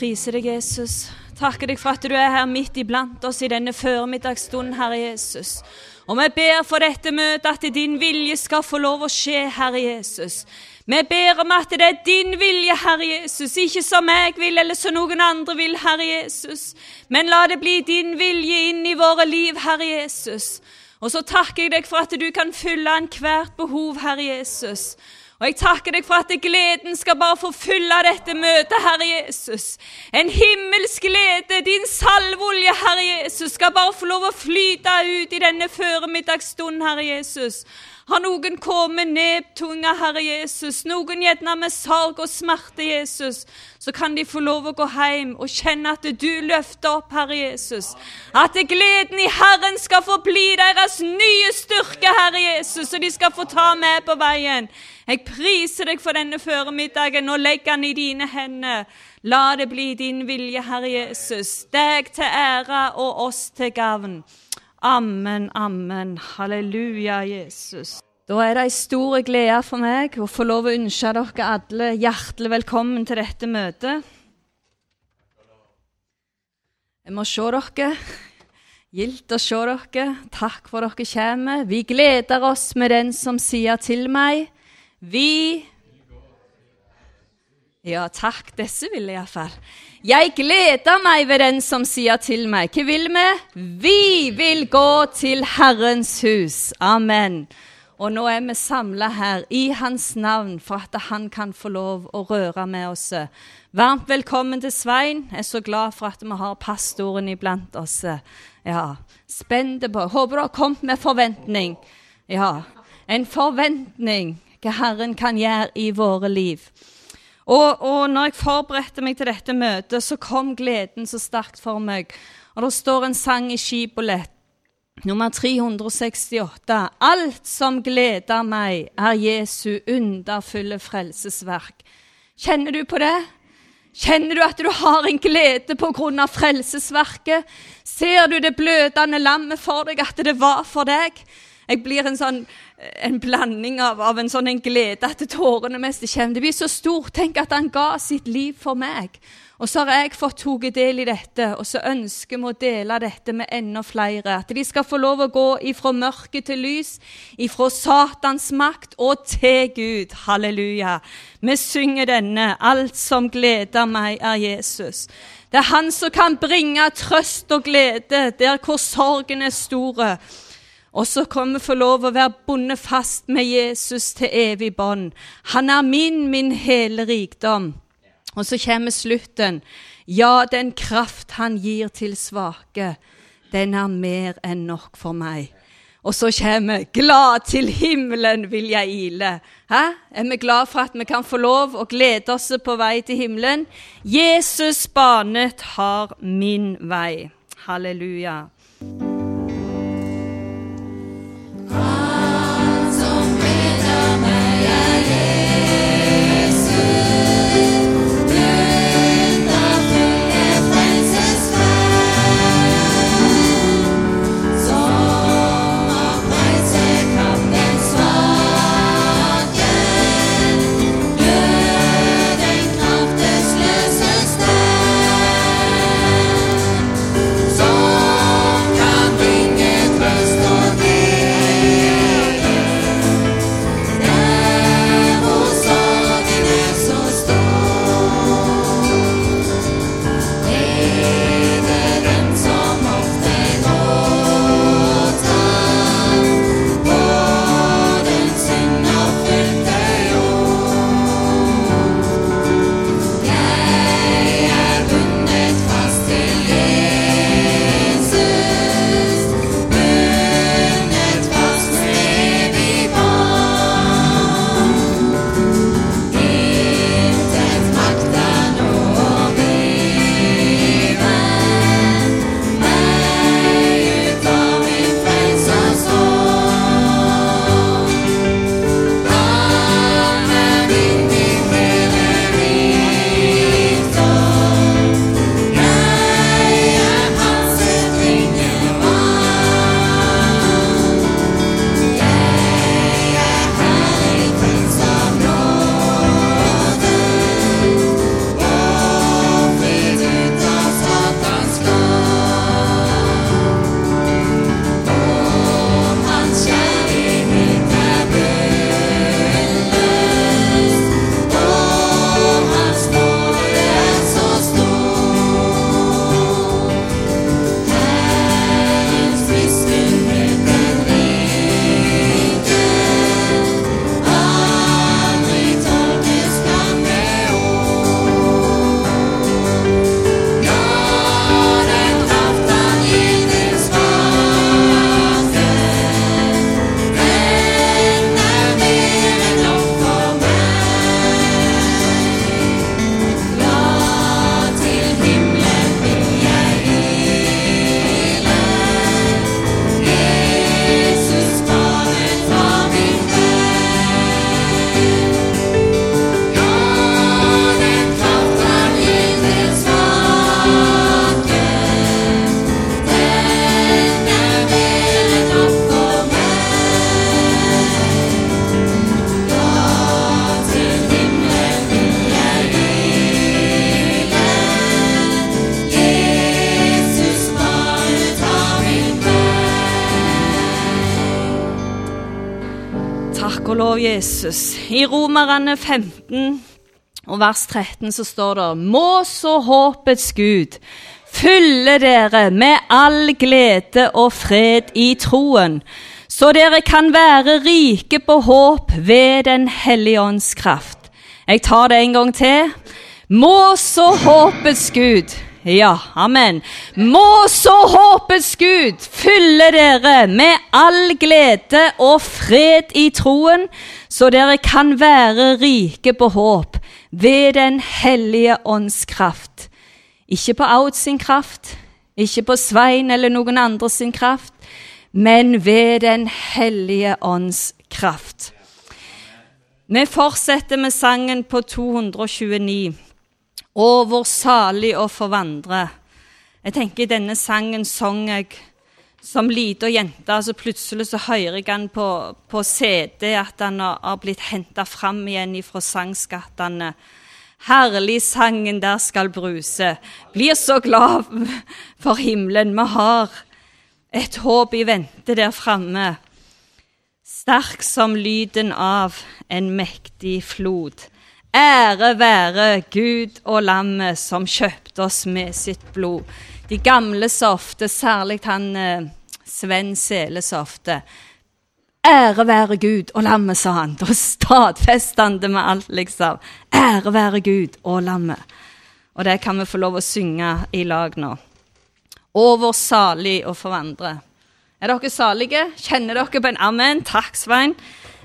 priser deg, Jesus. Takker deg for at du er her midt iblant oss i denne førmiddagsstunden, Herre Jesus. Og vi ber for dette møtet at din vilje skal få lov å skje, Herre Jesus. Vi ber om at det er din vilje, Herre Jesus, ikke som jeg vil eller som noen andre vil, Herre Jesus. Men la det bli din vilje inn i våre liv, Herre Jesus. Og så takker jeg deg for at du kan fylle enhvert behov, Herre Jesus. Og jeg takker deg for at gleden skal bare få fylle dette møtet, Herre Jesus. En himmelsk glede, din salvolje, Herre Jesus, skal bare få lov å flyte ut i denne føremiddagsstunden, Herre Jesus. Har noen kommet nedtunga, Herre Jesus, noen gjerne med sorg og smerte, Jesus, så kan de få lov å gå hjem og kjenne at du løfter opp, Herre Jesus. At gleden i Herren skal få bli deres nye styrke, Herre Jesus, og de skal få ta med på veien. Jeg priser deg for denne føremiddagen og legger den i dine hender. La det bli din vilje, Herre Jesus, deg til ære og oss til gavn. Amen, amen. Halleluja, Jesus. Da er det ei stor glede for meg å få lov å ønske dere alle hjertelig velkommen til dette møtet. Jeg må se dere. Gildt å se dere. Takk for dere kommer. Vi gleder oss med den som sier til meg Vi Ja, takk. Disse vil jeg iallfall. Jeg gleder meg ved den som sier til meg. Hva vil vi? Vi vil gå til Herrens hus. Amen. Og nå er vi samla her i Hans navn for at Han kan få lov å røre med oss. Varmt velkommen til Svein. Jeg er så glad for at vi har pastoren iblant oss. Ja, Spente på Håper du har kommet med forventning. Ja, en forventning hva Herren kan gjøre i våre liv. Og, og når jeg forberedte meg til dette møtet, så kom gleden så sterkt for meg. Og det står en sang i Skibolett, nummer 368. Alt som gleder meg, er Jesu underfulle frelsesverk. Kjenner du på det? Kjenner du at du har en glede på grunn av frelsesverket? Ser du det blødende lammet for deg, at det var for deg? Jeg blir en sånn en blanding av, av en sånn en glede at tårene mest kommer. Det blir så stort. Tenk at han ga sitt liv for meg. Og så har jeg fått tatt del i dette, og så ønsker vi å dele dette med enda flere. At de skal få lov å gå ifra mørke til lys, ifra Satans makt og til Gud. Halleluja. Vi synger denne. Alt som gleder meg, er Jesus. Det er Han som kan bringe trøst og glede der hvor sorgen er store. Og så kan vi få lov å være bundet fast med Jesus til evig bånd. Han er min, min hele rikdom. Og så kommer slutten. Ja, den kraft han gir til svake, den er mer enn nok for meg. Og så kommer glad til himmelen vil jeg ile. Hæ? Er vi glad for at vi kan få lov å glede oss på vei til himmelen? Jesus banet har min vei. Halleluja. Jesus. I Romerne 15 og vers 13 så står det Må så håpets Gud fylle dere med all glede og fred i troen, så dere kan være rike på håp ved Den hellige ånds kraft. Jeg tar det en gang til. Må så håpets Gud ja, amen. Må så håpets Gud fylle dere med all glede og fred i troen, så dere kan være rike på håp ved Den hellige ånds kraft. Ikke på Aud sin kraft, ikke på Svein eller noen andre sin kraft, men ved Den hellige ånds kraft. Vi fortsetter med sangen på 229. Å, hvor salig å forvandre. Jeg tenker denne sangen sang jeg som lita jente. så Plutselig så hører jeg den på, på CD, at den har blitt henta fram igjen fra sangskattene. Herlig sangen der skal bruse. Blir så glad for himmelen. Vi har et håp i vente der framme. Sterk som lyden av en mektig flod. Ære være Gud og lammet som kjøpte oss med sitt blod. De gamle så ofte, særlig han eh, Sven Sele så ofte. Ære være Gud og lammet, sa han. Da stadfesta han det med alt, liksom. Ære være Gud og lammet. Og det kan vi få lov å synge i lag nå. Over salig å forvandre. Er dere salige? Kjenner dere på en amen? Takk, Svein.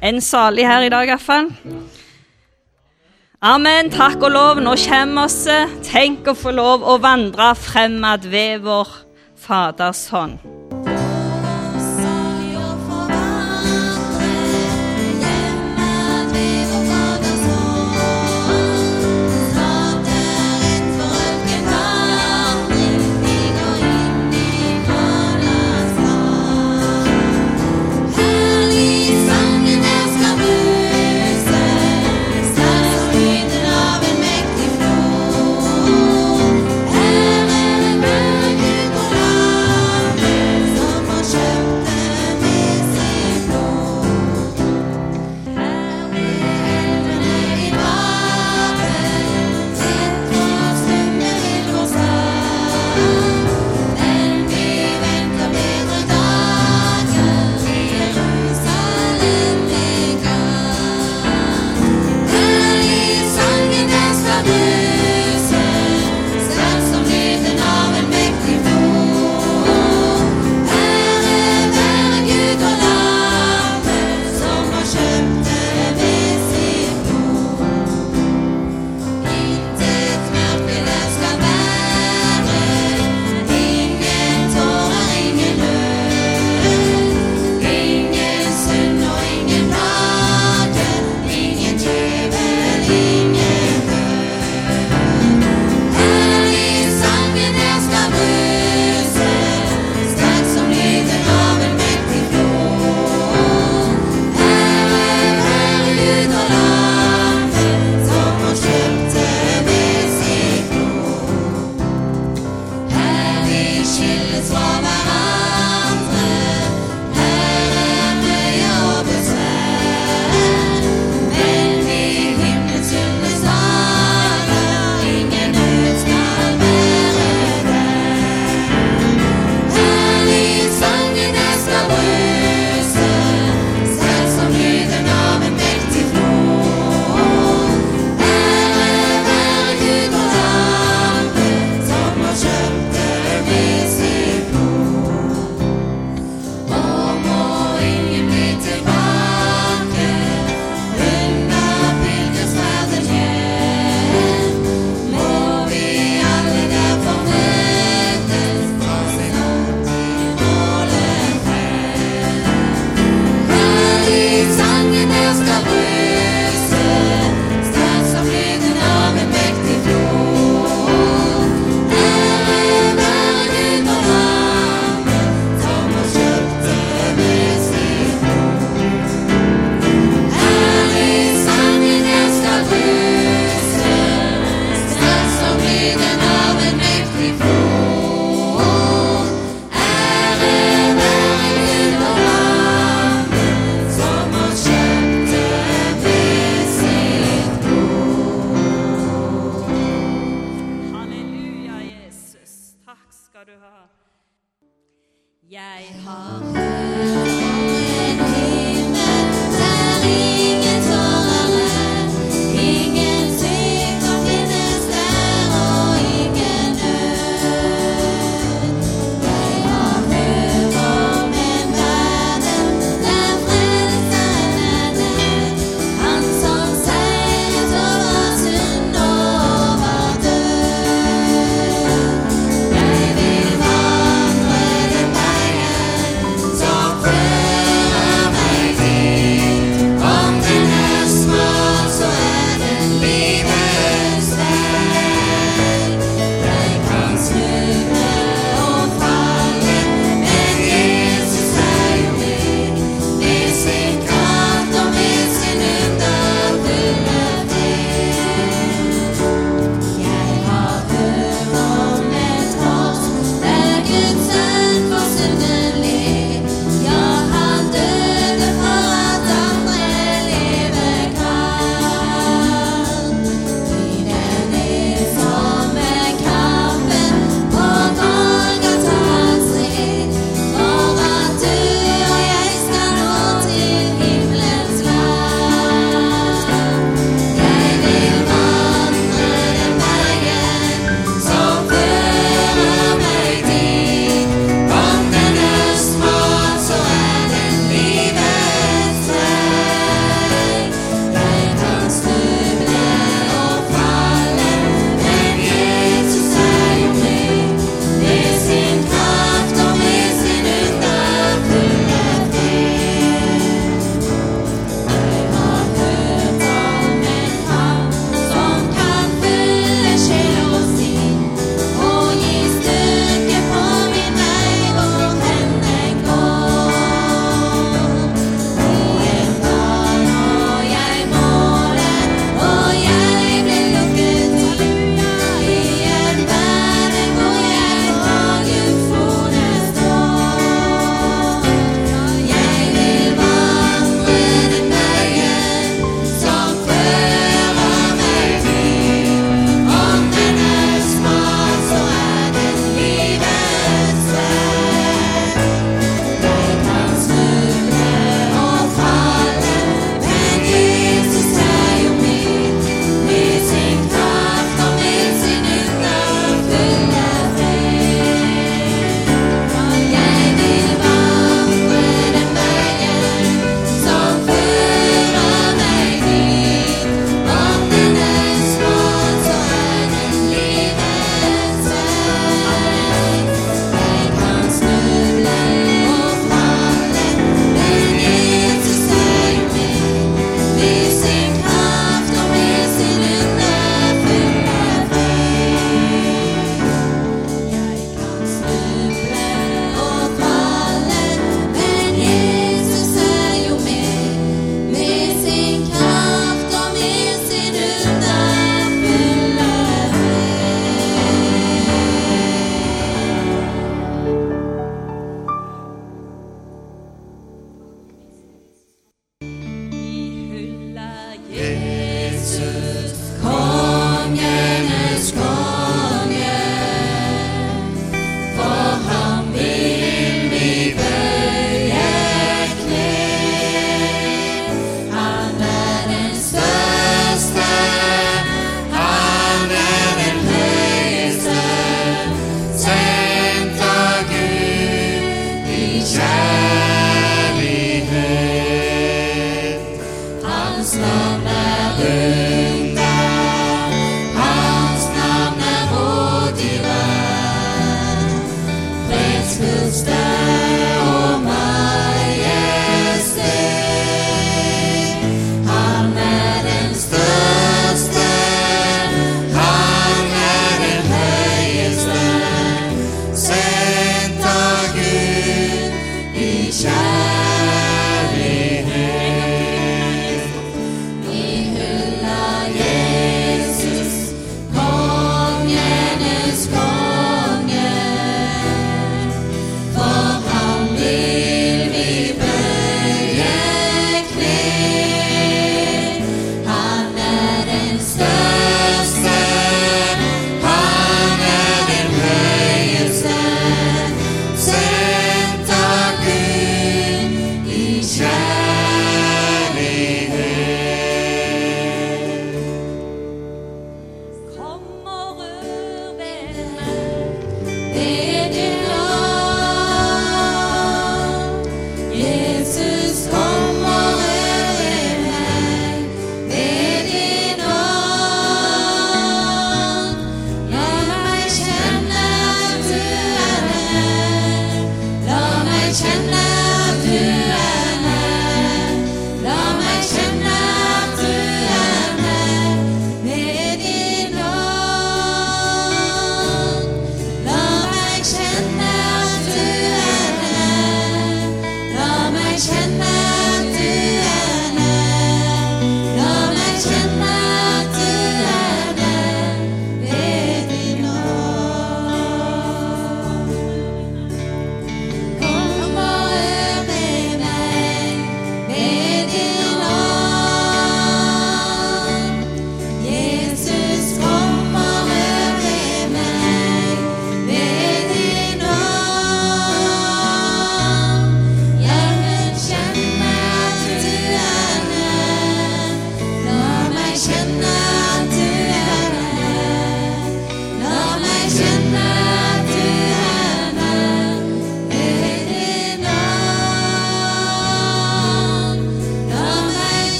En salig her i dag, iallfall. Amen. Takk og lov. Nå kommer vi. Tenk å få lov å vandre fremad ved vår Faders hånd.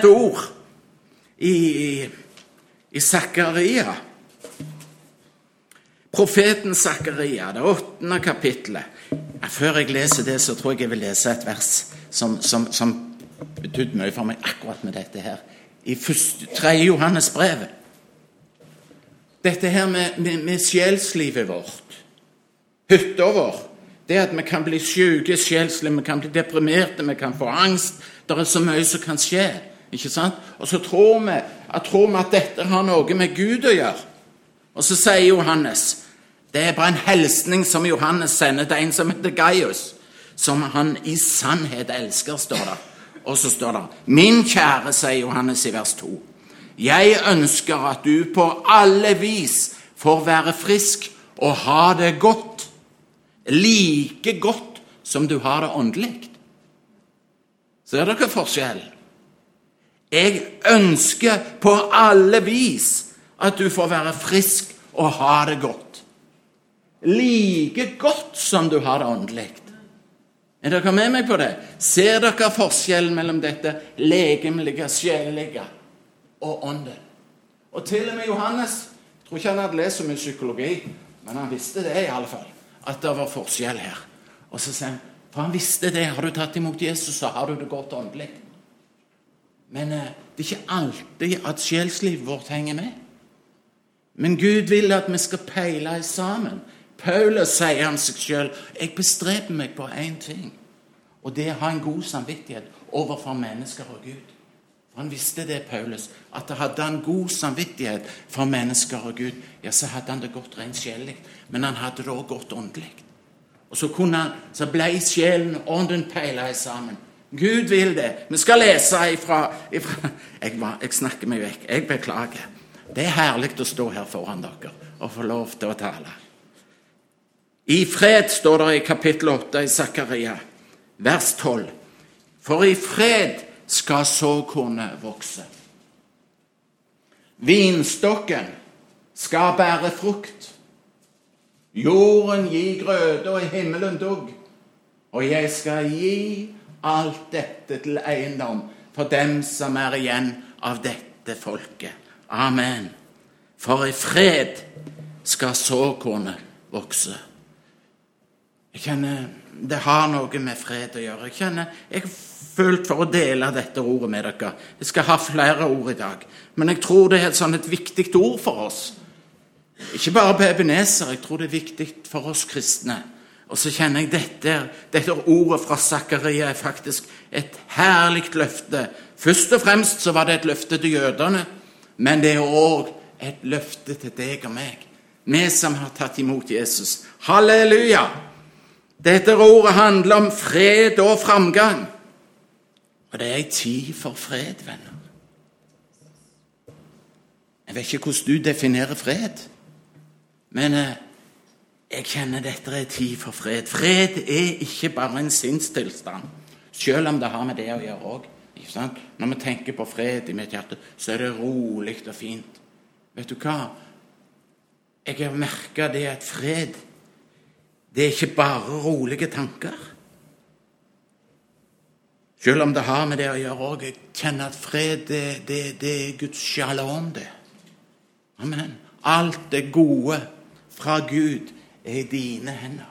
Et ord i, i Zakaria. Profeten Zakaria, det åttende kapittelet. Før jeg leser det, så tror jeg jeg vil lese et vers som, som, som betydde mye for meg akkurat med dette her. I 3. Johannes brev. Dette her med, med, med sjelslivet vårt, hytta vår, det at vi kan bli syke sjelslig, vi kan bli deprimerte, vi kan få angst. Det er så mye som kan skje. Ikke sant? Og så tror vi, at, tror vi at dette har noe med Gud å gjøre. Og så sier Johannes Det er bare en hilsning som Johannes sender til en som heter Gaius, som han i sannhet elsker, står det. Og så står det Min kjære, sier Johannes i vers 2. Jeg ønsker at du på alle vis får være frisk og ha det godt. Like godt som du har det åndelig. Ser dere forskjellen? Jeg ønsker på alle vis at du får være frisk og ha det godt. Like godt som du har det åndelig. Er dere med meg på det? Ser dere forskjellen mellom dette legemlige, sjelelige og ånden? Og til og med Johannes jeg tror ikke han hadde lest så mye psykologi, men han visste det i alle fall, at det var forskjell her. Og så sier han, For han visste det. Har du tatt imot Jesus, så har du det godt åndelig. Men eh, det er ikke alltid at sjelslivet vårt henger med. Men Gud vil at vi skal peile sammen. Paulus sier om seg sjøl jeg bestreber meg på én ting, og det er å ha en god samvittighet overfor mennesker og Gud. For Han visste det, Paulus, at hadde han god samvittighet for mennesker og Gud, ja, så hadde han det godt rent sjelelig, men han hadde det òg godt åndelig. Og så, kunne han, så ble sjelen og ånden peila sammen. Gud vil det. Vi skal lese ifra, ifra jeg, jeg, snakker meg vekk. Jeg beklager. Det er herlig å stå her foran dere og få lov til å tale. I fred står det i kapittel 8 i Zakaria, vers 12. For i fred skal såkornet vokse. Vinstokken skal bære frukt. Jorden gi grøde, og himmelen dugg. Og jeg skal gi alt dette til eiendom for dem som er igjen av dette folket. Amen. For i fred skal såkornet vokse. Jeg kjenner det har noe med fred å gjøre. Jeg kjenner jeg har følt for å dele dette ordet med dere. Jeg skal ha flere ord i dag. Men jeg tror det er et, sånn et viktig ord for oss. Ikke bare på Ebenezer, jeg tror det er viktig for oss kristne. Og så kjenner jeg dette, dette ordet fra Zakaria er faktisk et herlig løfte. Først og fremst så var det et løfte til jødene, men det er òg et løfte til deg og meg. Vi som har tatt imot Jesus. Halleluja! Dette ordet handler om fred og framgang. Og det er ei tid for fred, venner. Jeg vet ikke hvordan du definerer fred, men eh, jeg kjenner dette er tid for fred. Fred er ikke bare en sinnstilstand, selv om det har med det å gjøre òg. Når vi tenker på fred i mitt hjerte, så er det rolig og fint. Vet du hva? Jeg har merka det at fred det er ikke bare rolige tanker. Selv om det har med det å gjøre òg. Jeg kjenner at fred, det, det, det er Guds sjalom, det. Amen. Alt det gode fra Gud er i dine hender.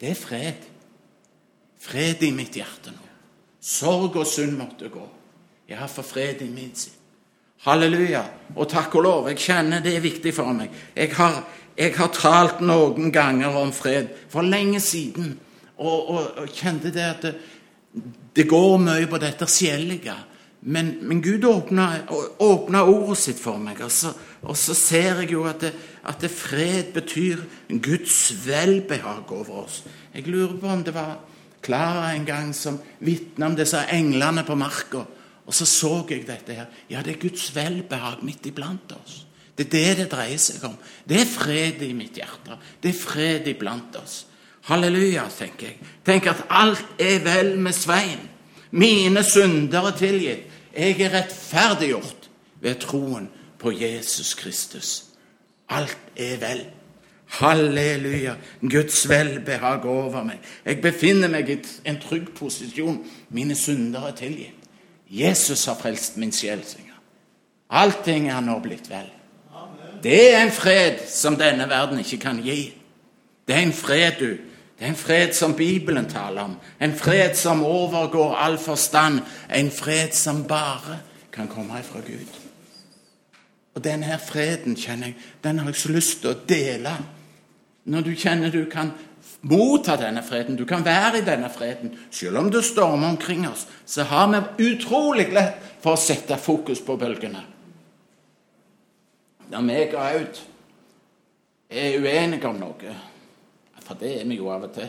Det er fred. Fred i mitt hjerte nå. Sorg og synd måtte gå. Jeg har fått fred i min sinn. Halleluja. Og takk og lov, jeg kjenner det er viktig for meg. Jeg har, jeg har talt noen ganger om fred for lenge siden og, og, og kjente det at det, det, går mye på dette sjelelige. Men, men, Gud åpna, åpna, ordet sitt for meg, og så, og så ser jeg jo at, det, at det fred betyr Guds velbehag over oss. Jeg lurer på om det var Klara en gang som vitna om disse englene på marka. Og så så jeg dette her. Ja, det er Guds velbehag midt iblant oss. Det er det det dreier seg om. Det er fred i mitt hjerte. Det er fred iblant oss. Halleluja, tenker jeg. Tenk at alt er vel med Svein. Mine synder er tilgitt. Jeg er rettferdiggjort ved troen på Jesus Kristus. Alt er vel. Halleluja. Guds velbehag over meg. Jeg befinner meg i en trygg posisjon. Mine synder er tilgitt. Jesus har frelst min sjel, synger Allting er nå blitt vel. Det er en fred som denne verden ikke kan gi. Det er en fred, du. Det er en fred som Bibelen taler om. En fred som overgår all forstand. En fred som bare kan komme fra Gud. Og denne freden kjenner jeg, den har jeg så lyst til å dele. Når du kjenner du kan motta denne freden, du kan være i denne freden, selv om det stormer omkring oss, så har vi utrolig lett for å sette fokus på bølgene. Når meg og Aud er uenige om noe, for det er vi jo av og til,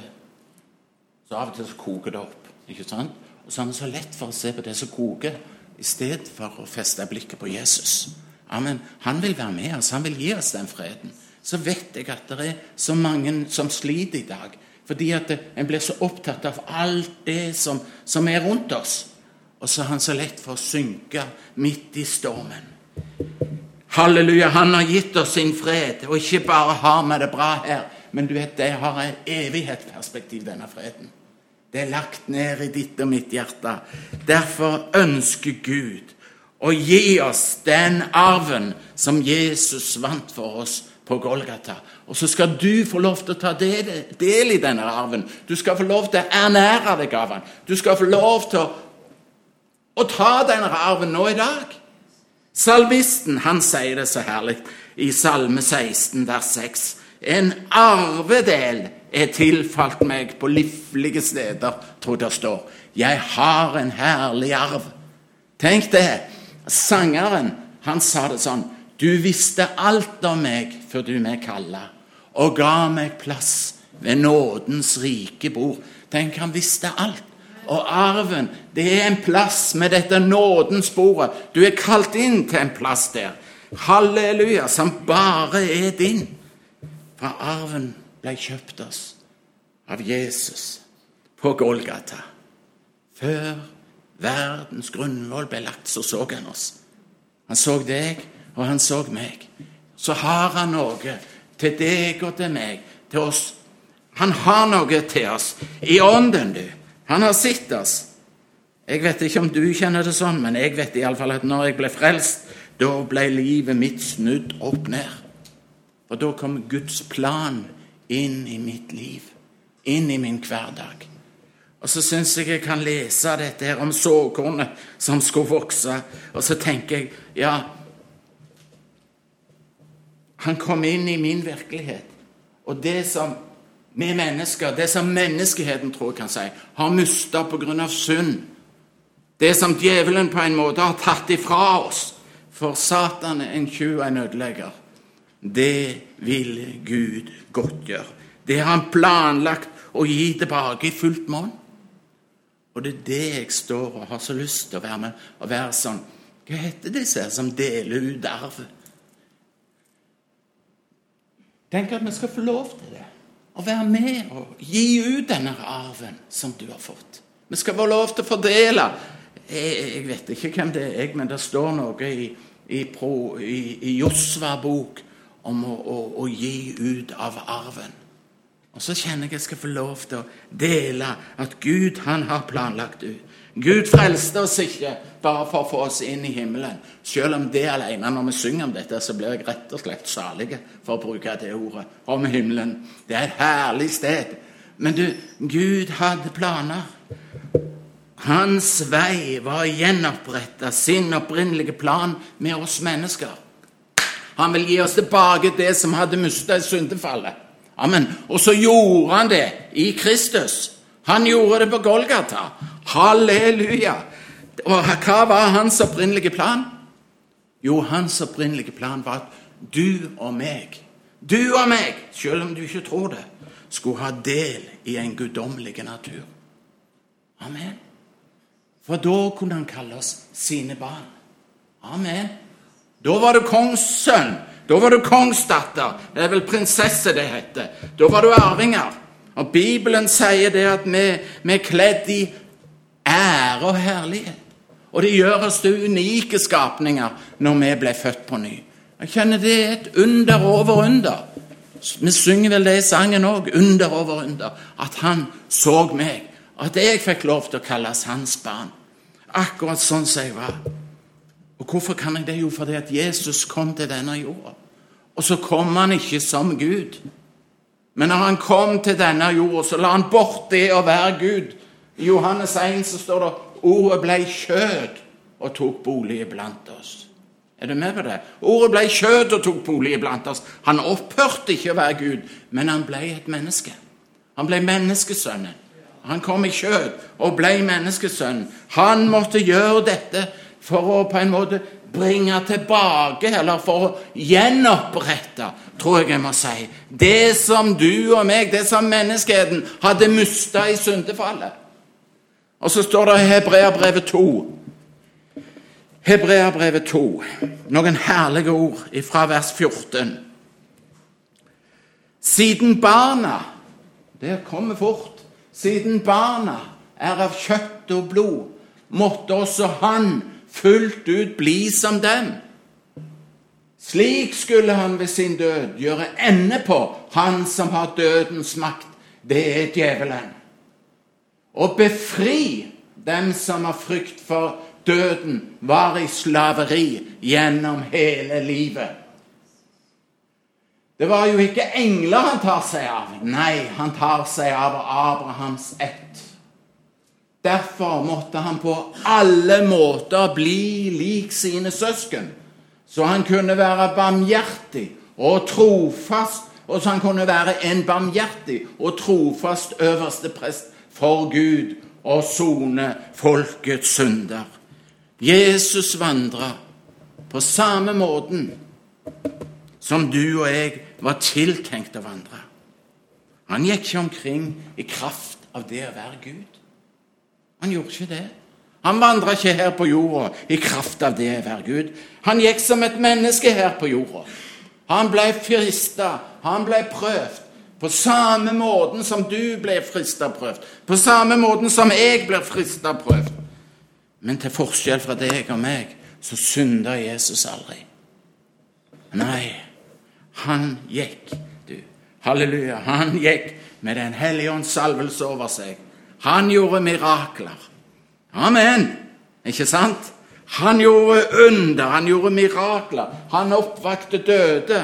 så av og til så koker det opp. ikke sant? Og så har vi så lett for å se på det som koker, i stedet for å feste blikket på Jesus. Amen. Han vil være med oss, han vil gi oss den freden. Så vet jeg at det er så mange som sliter i dag. Fordi at en blir så opptatt av alt det som, som er rundt oss. Og så er han så lett for å synke midt i stormen. Halleluja, han har gitt oss sin fred, og ikke bare har vi det bra her, men du vet, det har et evighetsperspektiv, denne freden. Det er lagt ned i ditt og mitt hjerte. Derfor ønsker Gud å gi oss den arven som Jesus vant for oss på Golgata. Og så skal du få lov til å ta del, del i denne arven. Du skal få lov til å ernære deg av den. Du skal få lov til å, å ta denne arven nå i dag. Salvisten han sier det så herlig i Salme 16, vers 6. En arvedel er tilfalt meg på livlige steder, tror det står. Jeg har en herlig arv. Tenk det. Sangeren han sa det sånn. Du visste alt om meg før du meg kalla, og ga meg plass ved nådens rike bord. Tenk, han visste alt. Og arven, det er en plass med dette nådens bordet. Du er kalt inn til en plass der. Halleluja, som bare er din. For arven ble kjøpt oss av Jesus på Golgata. Før verdens grunnvoll ble lagt, så så han oss. Han så deg, og han så meg. Så har han noe til deg og til meg, til oss. Han har noe til oss i ånden, du. Han har sett oss. Jeg vet ikke om du kjenner det sånn, men jeg vet iallfall at når jeg ble frelst, da ble livet mitt snudd opp ned. Og da kom Guds plan inn i mitt liv, inn i min hverdag. Og så syns jeg jeg kan lese dette her om såkornet som skulle vokse, og så tenker jeg ja, han kom inn i min virkelighet. Og det som vi mennesker, det som menneskeheten tror jeg kan si, har mista pga. synd, det som djevelen på en måte har tatt ifra oss For Satan er en tjuv og en ødelegger. Det vil Gud godtgjøre. Det har han planlagt å gi tilbake i fullt monn. Og det er det jeg står og har så lyst til å være med og være sånn Hva heter disse som deler ut arv? Tenk at vi skal få lov til det. Å være med og gi ut denne arven som du har fått. Vi skal få lov til å fordele. Jeg, jeg vet ikke hvem det er, men det står noe i, i, i, i Josva bok om å, å, å, gi ut av arven. Og så kjenner jeg jeg skal få lov til å dele at Gud han har planlagt ut. Gud frelste oss ikke bare for å få oss inn i himmelen. Selv om det alene, når vi synger om dette, så blir jeg rett og slett salig, for å bruke det ordet, om himmelen. Det er et herlig sted. Men du, Gud hadde planer. Hans vei var å gjenopprette sin opprinnelige plan med oss mennesker. Han vil gi oss tilbake det som hadde mista i syndefallet. Amen. Og så gjorde han det i Kristus. Han gjorde det på Golgata. Halleluja! Og hva var hans opprinnelige plan? Jo, hans opprinnelige plan var at du og meg, du og meg, selv om du ikke tror det, skulle ha del i en guddommelig natur. Amen. For da kunne han kalle oss sine barn. Amen. Da var du kongssønn. Da var du kongsdatter. Det er vel prinsesse det heter. Da var du arvinger. Og Bibelen sier det at vi, vi er kledd i ære og herlighet. Og det gjør oss til unike skapninger når vi ble født på ny. Jeg kjenner det er et under over under. Vi synger vel det i sangen òg, under over under. At han så meg. At jeg fikk lov til å kalles hans barn. Akkurat sånn som jeg var. Og hvorfor kan jeg det? Jo, fordi at Jesus kom til denne jorda. Og så kom han ikke som Gud. Men når han kom til denne jorda, så la han bort det å være Gud. I Johannes 1 så står det ordet ble kjød og tok bolig blant oss. Er du med på det? Ordet ble kjød og tok bolig blant oss. Han opphørte ikke å være Gud, men han ble et menneske. Han ble menneskesønnen. Han kom i kjød og ble menneskesønnen. Han måtte gjøre dette for å på en måte bringe tilbake, eller for å gjenopprette, tror jeg jeg må si, det som du og meg, det som menneskeheten, hadde mista i syndefallet. Og så står det i Hebreabrevet 2. Hebreabrevet 2. Noen herlige ord fra vers 14. Siden barna Det kommer fort. Siden barna er av kjøtt og blod, måtte også han fullt ut bli som dem. Slik skulle han ved sin død gjøre ende på han som har dødens makt. Det er djevelen. Og befri dem som har frykt for døden, var i slaveri gjennom hele livet. Det var jo ikke engler han tar seg av. Nei, han tar seg av Abrahams ett. Derfor måtte han på alle måter bli lik sine søsken, så han kunne være barmhjertig og trofast, og så han kunne være en barmhjertig og trofast øverste prest for Gud og sone folkets synder. Jesus vandra på samme måten som du og jeg var tiltenkt å vandre. Han gikk ikke omkring i kraft av det å være Gud. Han gjorde ikke det. Han vandra ikke her på jorda i kraft av det å være Gud. Han gikk som et menneske her på jorda. Han ble frista, han ble prøvd. På samme måten som du ble frista prøvd. På samme måten som jeg blir frista prøvd. Men til forskjell fra deg og meg, så synda Jesus aldri. Nei, han gikk, du. Halleluja. Han gikk med Den hellige ånds salvelse over seg. Han gjorde mirakler. Amen! Ikke sant? Han gjorde under, han gjorde mirakler. Han oppvakte døde.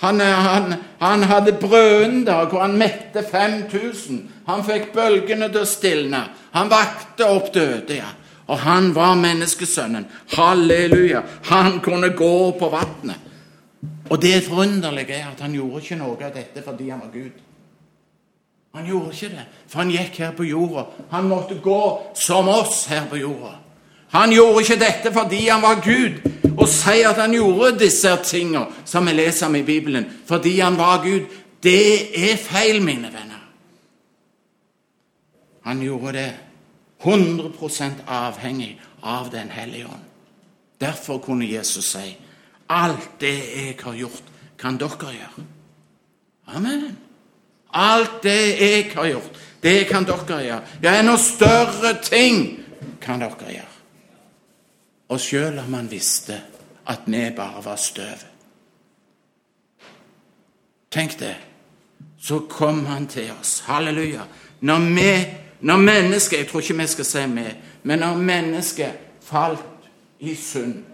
Han, han, han hadde brødender hvor han mette 5000. Han fikk bølgene til å stilne. Han vakte opp døde, ja. Og han var menneskesønnen. Halleluja. Han kunne gå på vannet. Og det forunderlige er at han gjorde ikke noe av dette fordi han var Gud. Han gjorde ikke det, for han gikk her på jorda. Han måtte gå som oss her på jorda. Han gjorde ikke dette fordi han var Gud. Å si at han gjorde disse tingene som vi leser om i Bibelen, fordi han var Gud, det er feil, mine venner. Han gjorde det 100% avhengig av Den hellige ånd. Derfor kunne Jesus si alt det jeg har gjort, kan dere gjøre. Amen. Alt det jeg har gjort, det kan dere gjøre. Ja, enda større ting kan dere gjøre. Og sjøl om han visste at vi bare var støv. Tenk det. Så kom han til oss. Halleluja. Når vi, når mennesket Jeg tror ikke vi skal si vi, men når mennesket falt i synd,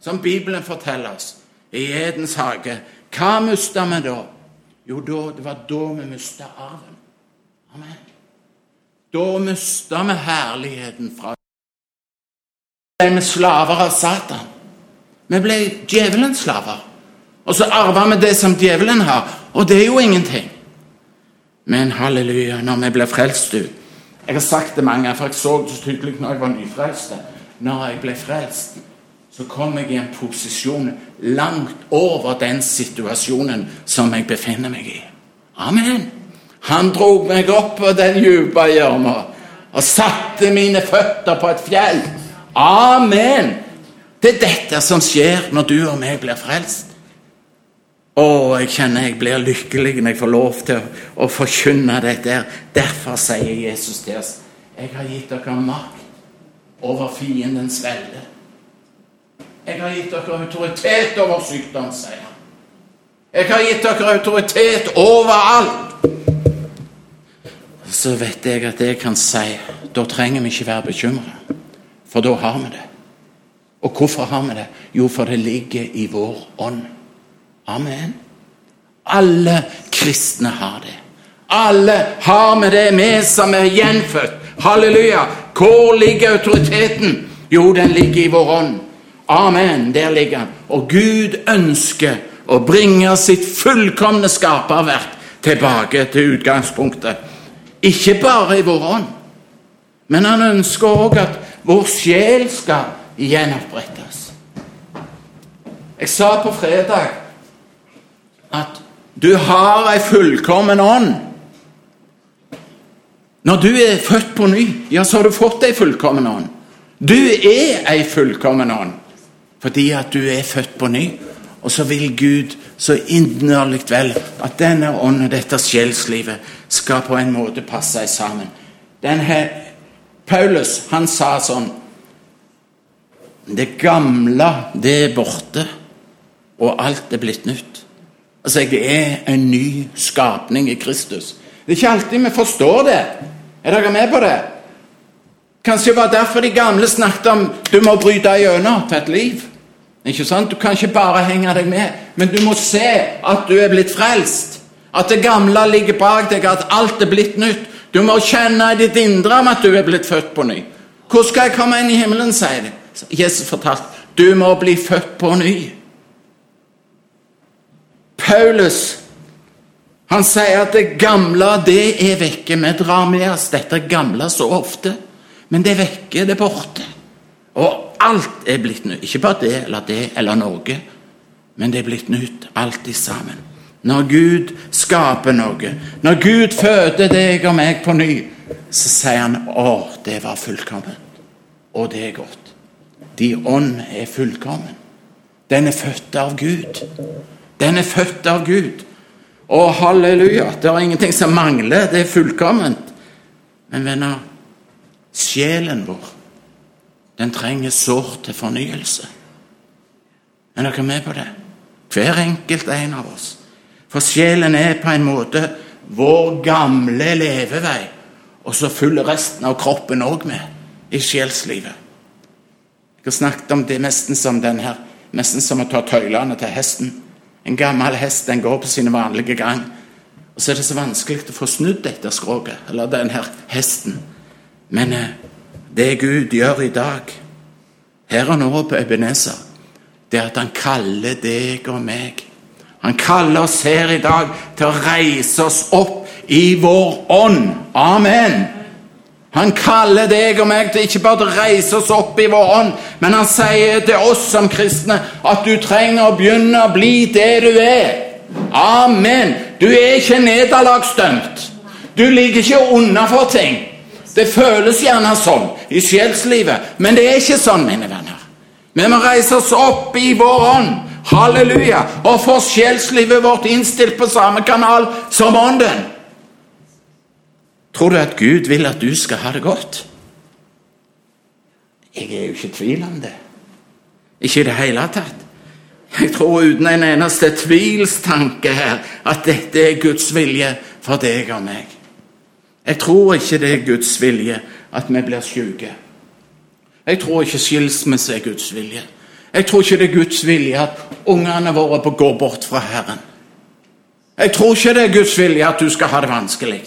som Bibelen forteller oss, i Edens hage, hva mista vi da? Jo, da, det var da vi mista arven. Amen. Da mista vi herligheten fra Vi ble slaver av Satan. Vi ble djevelens slaver. Og så arva vi det som djevelen har, og det er jo ingenting. Men halleluja, når vi ble frelst, du Jeg har sagt det mange ganger, for jeg så det så tydelig når jeg var nyfrelst. Når jeg ble frelst, så kom jeg i en posisjon langt over den situasjonen som jeg befinner meg i. Amen. Han dro meg opp på den dype gjørma og satte mine føtter på et fjell. Amen. Det er dette som skjer når du og meg blir frelst. Å, jeg kjenner jeg blir lykkelig når jeg får lov til å, å forkynne dette. Derfor sier Jesus til oss jeg har gitt dere makt over fiendens velde. Jeg har gitt dere autoritet over sykdom, sier han. Jeg har gitt dere autoritet overalt. Så vet jeg at jeg kan si da trenger vi ikke være bekymra, for da har vi det. Og hvorfor har vi det? Jo, for det ligger i vår ånd. Amen. Alle kristne har det. Alle har vi det, vi som er gjenfødt. Halleluja. Hvor ligger autoriteten? Jo, den ligger i vår ånd. Amen, der ligger han. Og Gud ønsker å bringe sitt fullkomne skaperverk tilbake til utgangspunktet. Ikke bare i vår ånd, men han ønsker òg at vår sjel skal gjenopprettes. Jeg sa på fredag at du har ei fullkommen ånd. Når du er født på ny, ja, så har du fått ei fullkommen ånd. Du er ei fullkommen ånd fordi at du er født på ny. Og så vil Gud så inderlig vel at denne ånden, dette sjelslivet, skal på en måte passe sammen. Denne, Paulus han sa sånn Det gamle, det er borte, og alt er blitt nytt. Altså, jeg er en ny skapning i Kristus. Det er ikke alltid vi forstår det. Er dere med på det? Kanskje det var derfor de gamle snakket om du må bryte gjennom til et liv. Ikke sant? Du kan ikke bare henge deg med, men du må se at du er blitt frelst. At det gamle ligger bak deg, at alt er blitt nytt. Du må kjenne i ditt indre at du er blitt født på ny. Hvor skal jeg komme inn i himmelen, sier de. Jesus fortalte du må bli født på ny. Paulus han sier at det gamle, det er vekke. Vi drar med oss dette gamle så ofte, men det vekker vekke, det borte. Og alt er blitt nytt. Ikke bare det eller det eller noe, men det er blitt nytt, alt i sammen. Når Gud skaper noe, når Gud føder deg og meg på ny, så sier han 'Å, det var fullkomment'. Og det er godt. De ånd er fullkommen. Den er født av Gud. Den er født av Gud. Å, halleluja! Det er ingenting som mangler. Det er fullkomment. Men venner, sjelen vår den trenger sårt til fornyelse. Er dere med på det? Hver enkelt en av oss. For sjelen er på en måte vår gamle levevei, og så følger resten av kroppen òg med i sjelslivet. Jeg har snakket om det nesten som den her, nesten som å ta tøylene til hesten. En gammel hest den går på sine vanlige gang. Og så er det så vanskelig å få snudd dette skroget, eller denne hesten. Men eh, det Gud gjør i dag, her og nå på Ebenezer, det er at han kaller deg og meg. Han kaller oss her i dag til å reise oss opp i vår ånd. Amen. Han kaller deg og meg til ikke bare å reise oss opp i vår ånd, men han sier til oss som kristne at du trenger å begynne å bli det du er. Amen. Du er ikke nederlagsdømt. Du ligger ikke unna for ting. Det føles gjerne sånn i sjelslivet, men det er ikke sånn, mine venner. Vi må reise oss opp i vår ånd. Halleluja. Og få sjelslivet vårt innstilt på samme kanal som ånden. Tror du at Gud vil at du skal ha det godt? Jeg er jo ikke i tvil om det. Ikke i det hele tatt. Jeg tror uten en eneste tvilstanke her at dette er Guds vilje for deg og meg. Jeg tror ikke det er Guds vilje at vi blir syke. Jeg tror ikke skilsmisse er Guds vilje. Jeg tror ikke det er Guds vilje at ungene våre går bort fra Herren. Jeg tror ikke det er Guds vilje at du skal ha det vanskelig.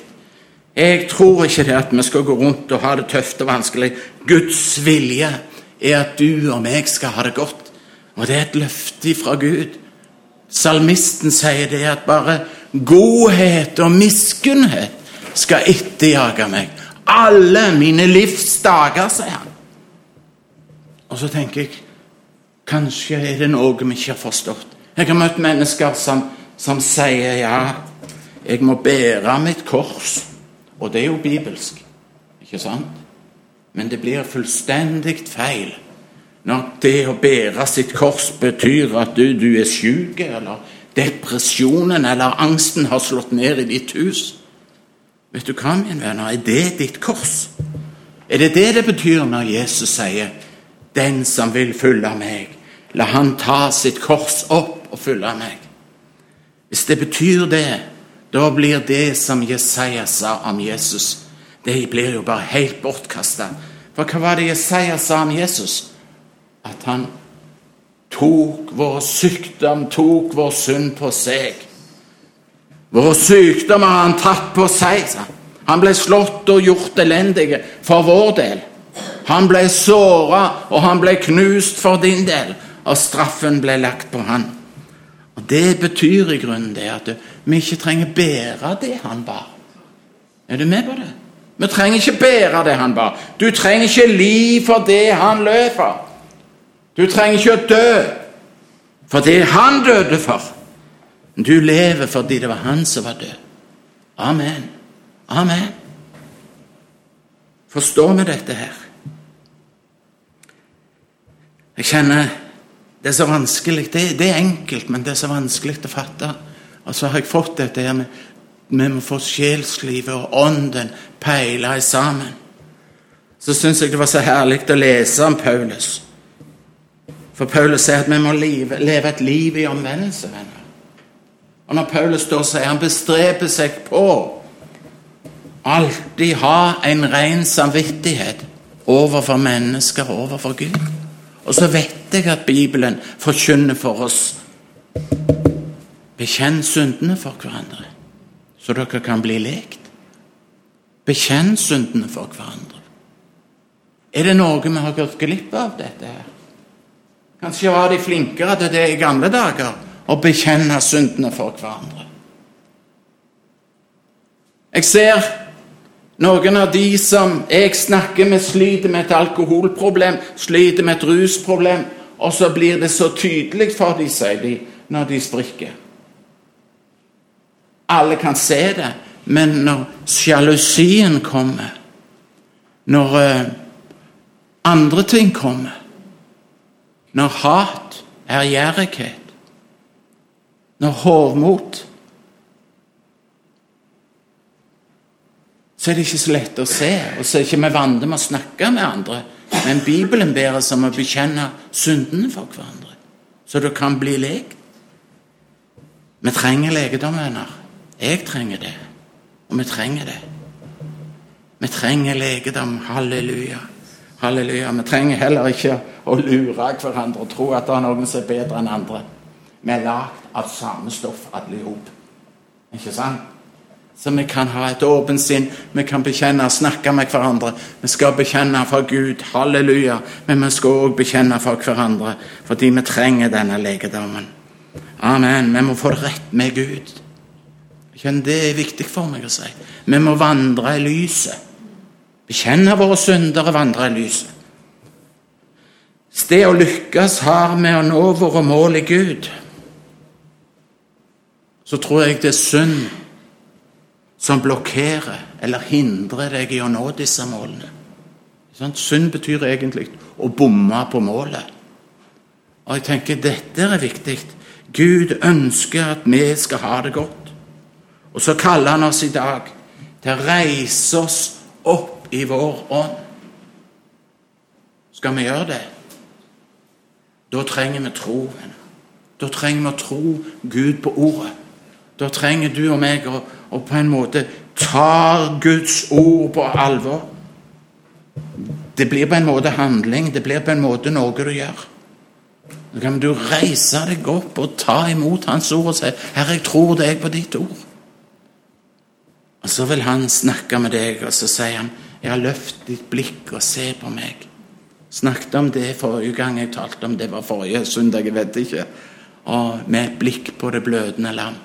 Jeg tror ikke det at vi skal gå rundt og ha det tøft og vanskelig. Guds vilje er at du og meg skal ha det godt. Og det er et løfte fra Gud. Salmisten sier det at bare godhet og miskunnhet skal etterjage meg. Alle mine livs dager, sier han. Og så tenker jeg kanskje er det noe vi ikke har forstått. Jeg har møtt mennesker som, som sier ja, jeg må bære mitt kors. Og det er jo bibelsk, ikke sant? Men det blir fullstendig feil når det å bære sitt kors betyr at du, du er syk, eller depresjonen eller angsten har slått ned i ditt hus. Vet du hva, min venner, er det ditt kors? Er det det det betyr når Jesus sier 'Den som vil følge meg, la han ta sitt kors opp og følge meg'? Hvis det betyr det, da blir det som Jesaja sa om Jesus, det blir jo bare helt bortkasta. For hva var det Jesaja sa om Jesus? At han tok vår sykdom, tok vår synd på seg. Våre sykdommer har han tatt på seg. Han ble slått og gjort elendig for vår del. Han ble såra, og han ble knust for din del, og straffen ble lagt på han. Og Det betyr i grunnen det at vi ikke trenger bære det han bar. Er du med på det? Vi trenger ikke bære det han bar. Du trenger ikke li for det han løp for. Du trenger ikke å dø for det han døde for. Du lever fordi det var han som var død. Amen. Amen. Forstår vi dette her? Jeg kjenner det er så vanskelig. Det, det, er enkelt, men det er så vanskelig å fatte. Og så har jeg fått dette her med vi må få sjelslivet og ånden peila sammen. Så syns jeg det var så herlig å lese om Paulus. For Paulus sier at vi må leve, leve et liv i omvendelse. venner. Og når Paulus står og sier han bestreber seg på alltid ha en ren samvittighet overfor mennesker og overfor Gud. Og så vet jeg at Bibelen forkynner for oss Bekjenn syndene for hverandre, så dere kan bli lekt. Bekjenn syndene for hverandre. Er det noe vi har gått glipp av dette her? Kanskje var de flinkere til det i gamle dager, å bekjenne syndene for hverandre. Jeg ser noen av de som jeg snakker med, sliter med et alkoholproblem, sliter med et rusproblem, og så blir det så tydelig for dem, sier de, når de sprikker. Alle kan se det, men når sjalusien kommer, når uh, andre ting kommer, når hat er gjerrighet, når hovmot Så er det ikke så lett å se, og så er ikke vi vant med å snakke med andre. Men Bibelen ber oss om å bekjenne syndene for hverandre, så det kan bli lekt. Vi trenger legedom, venner. Jeg trenger det, og vi trenger det. Vi trenger legedom. Halleluja. Halleluja. Vi trenger heller ikke å lure hverandre og tro at det er noen som er bedre enn andre. Vi er lagd av samme stoff, alle i hop. Ikke sant? Så vi kan ha et åpent sinn, vi kan bekjenne og snakke med hverandre. Vi skal bekjenne for Gud, halleluja, men vi skal òg bekjenne for hverandre, fordi vi trenger denne legedommen. Amen. Vi må få det rett med Gud. Det er viktig for meg å si. Vi må vandre i lyset. Bekjenne våre syndere, vandre i lyset. Det å lykkes har med å nå våre mål i Gud. Så tror jeg det er synd som blokkerer eller hindrer deg i å nå disse målene. Synd betyr egentlig å bomme på målet. Og jeg tenker dette er viktig. Gud ønsker at vi skal ha det godt. Og så kaller han oss i dag til å reise oss opp i vår ånd. Skal vi gjøre det? Da trenger vi troen. Da trenger vi å tro Gud på ordet. Da trenger du og meg å, å på en måte ta Guds ord på alvor. Det blir på en måte handling. Det blir på en måte noe du gjør. Så kan du reise deg opp og ta imot Hans ord og si 'Herre, jeg tror deg på ditt ord'. Og Så vil han snakke med deg, og så sier han 'Ja, løft ditt blikk og se på meg'. Snakket om det forrige gang jeg talte om det var forrige søndag, jeg vet ikke. Og med et blikk på det blødende lam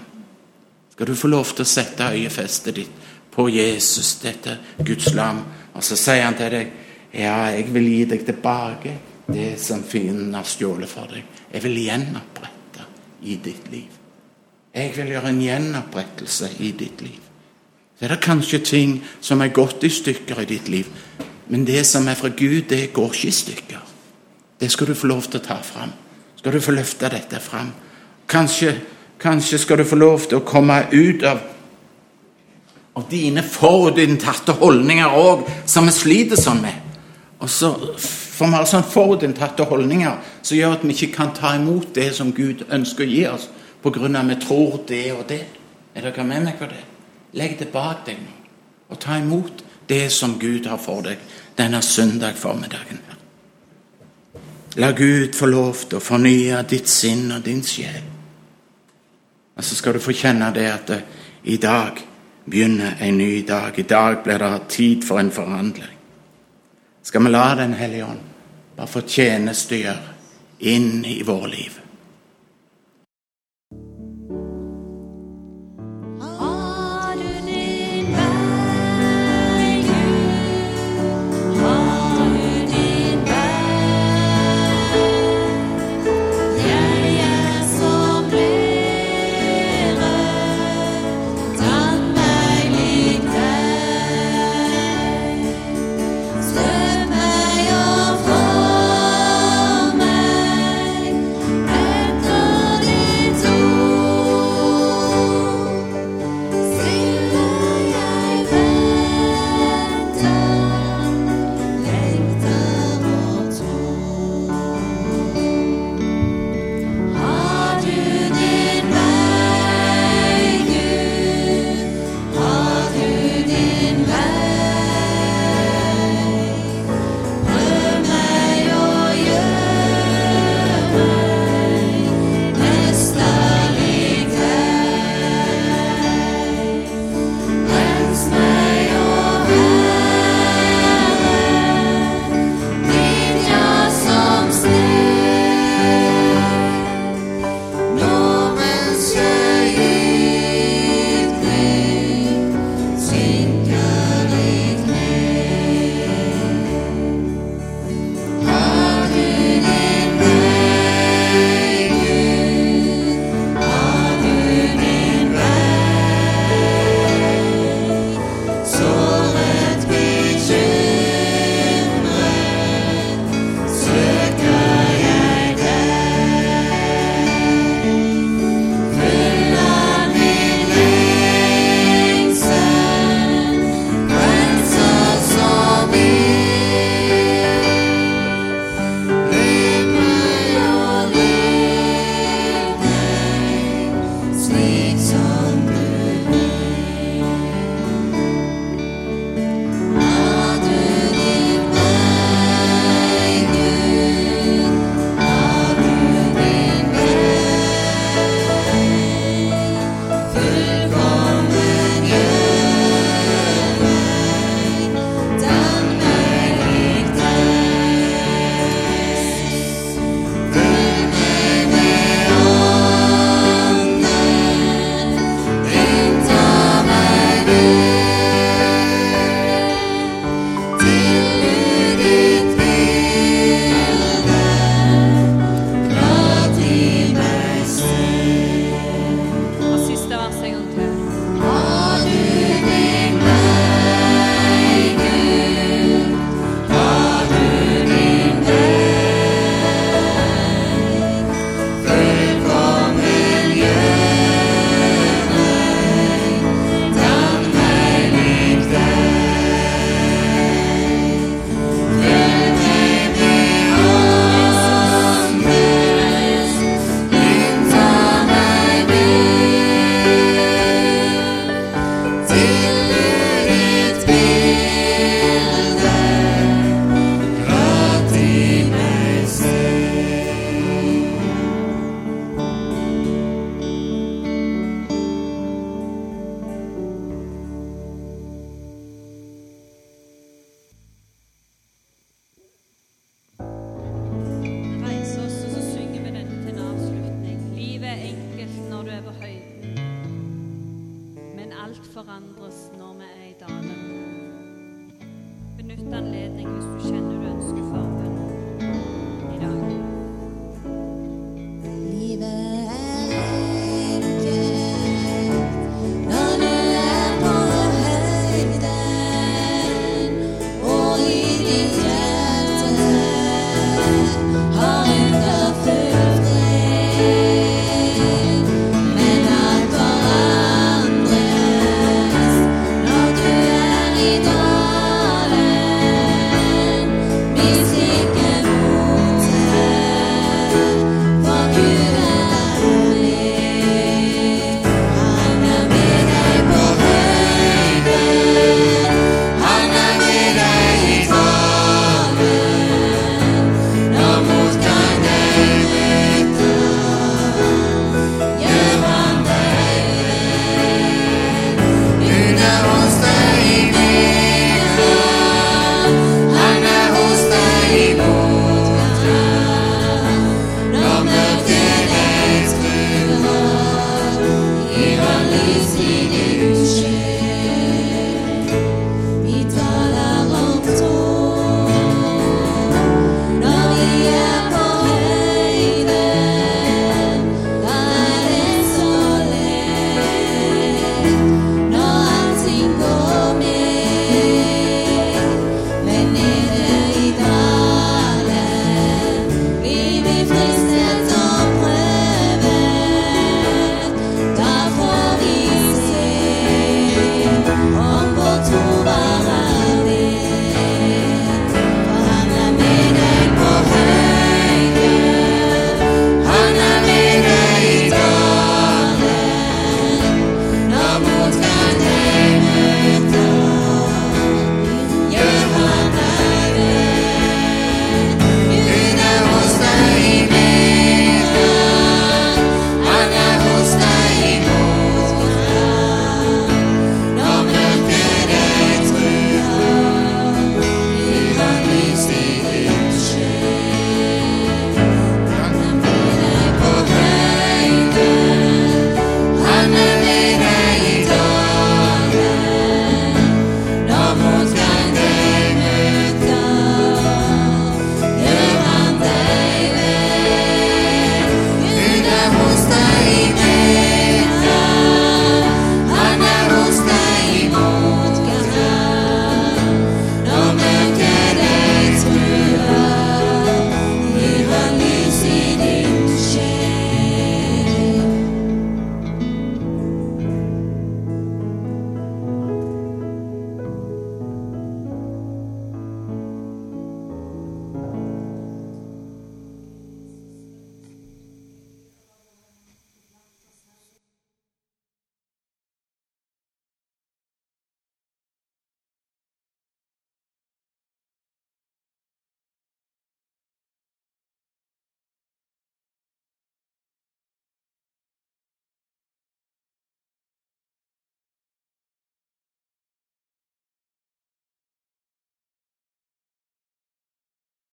skal du få lov til å sette øyefestet ditt på Jesus, dette Guds lam. Og så sier han til deg, ja, jeg vil gi deg tilbake det som fienden har stjålet for deg. Jeg vil gjenopprette i ditt liv. Jeg vil gjøre en gjenopprettelse i ditt liv. Så er det kanskje ting som er gått i stykker i ditt liv, men det som er fra Gud, det går ikke i stykker. Det skal du få lov til å ta fram. Skal du få løfte dette fram. Kanskje Kanskje skal du få lov til å komme ut av, av dine forutinntatte holdninger òg, som vi sliter sånn med. Og så får vi ha sånn forutinntatte holdninger som gjør at vi ikke kan ta imot det som Gud ønsker å gi oss, pga. at vi tror det og det. Er dere med meg på det? Legg det bak deg nå, og ta imot det som Gud har for deg denne søndag formiddagen. La Gud få lov til å fornye ditt sinn og din sjel. Og så skal du få kjenne det at eh, i dag begynner en ny dag. I dag blir det tid for en forandring. Skal vi la Den hellige ånd bare få tjenestegjøre inn i våre liv?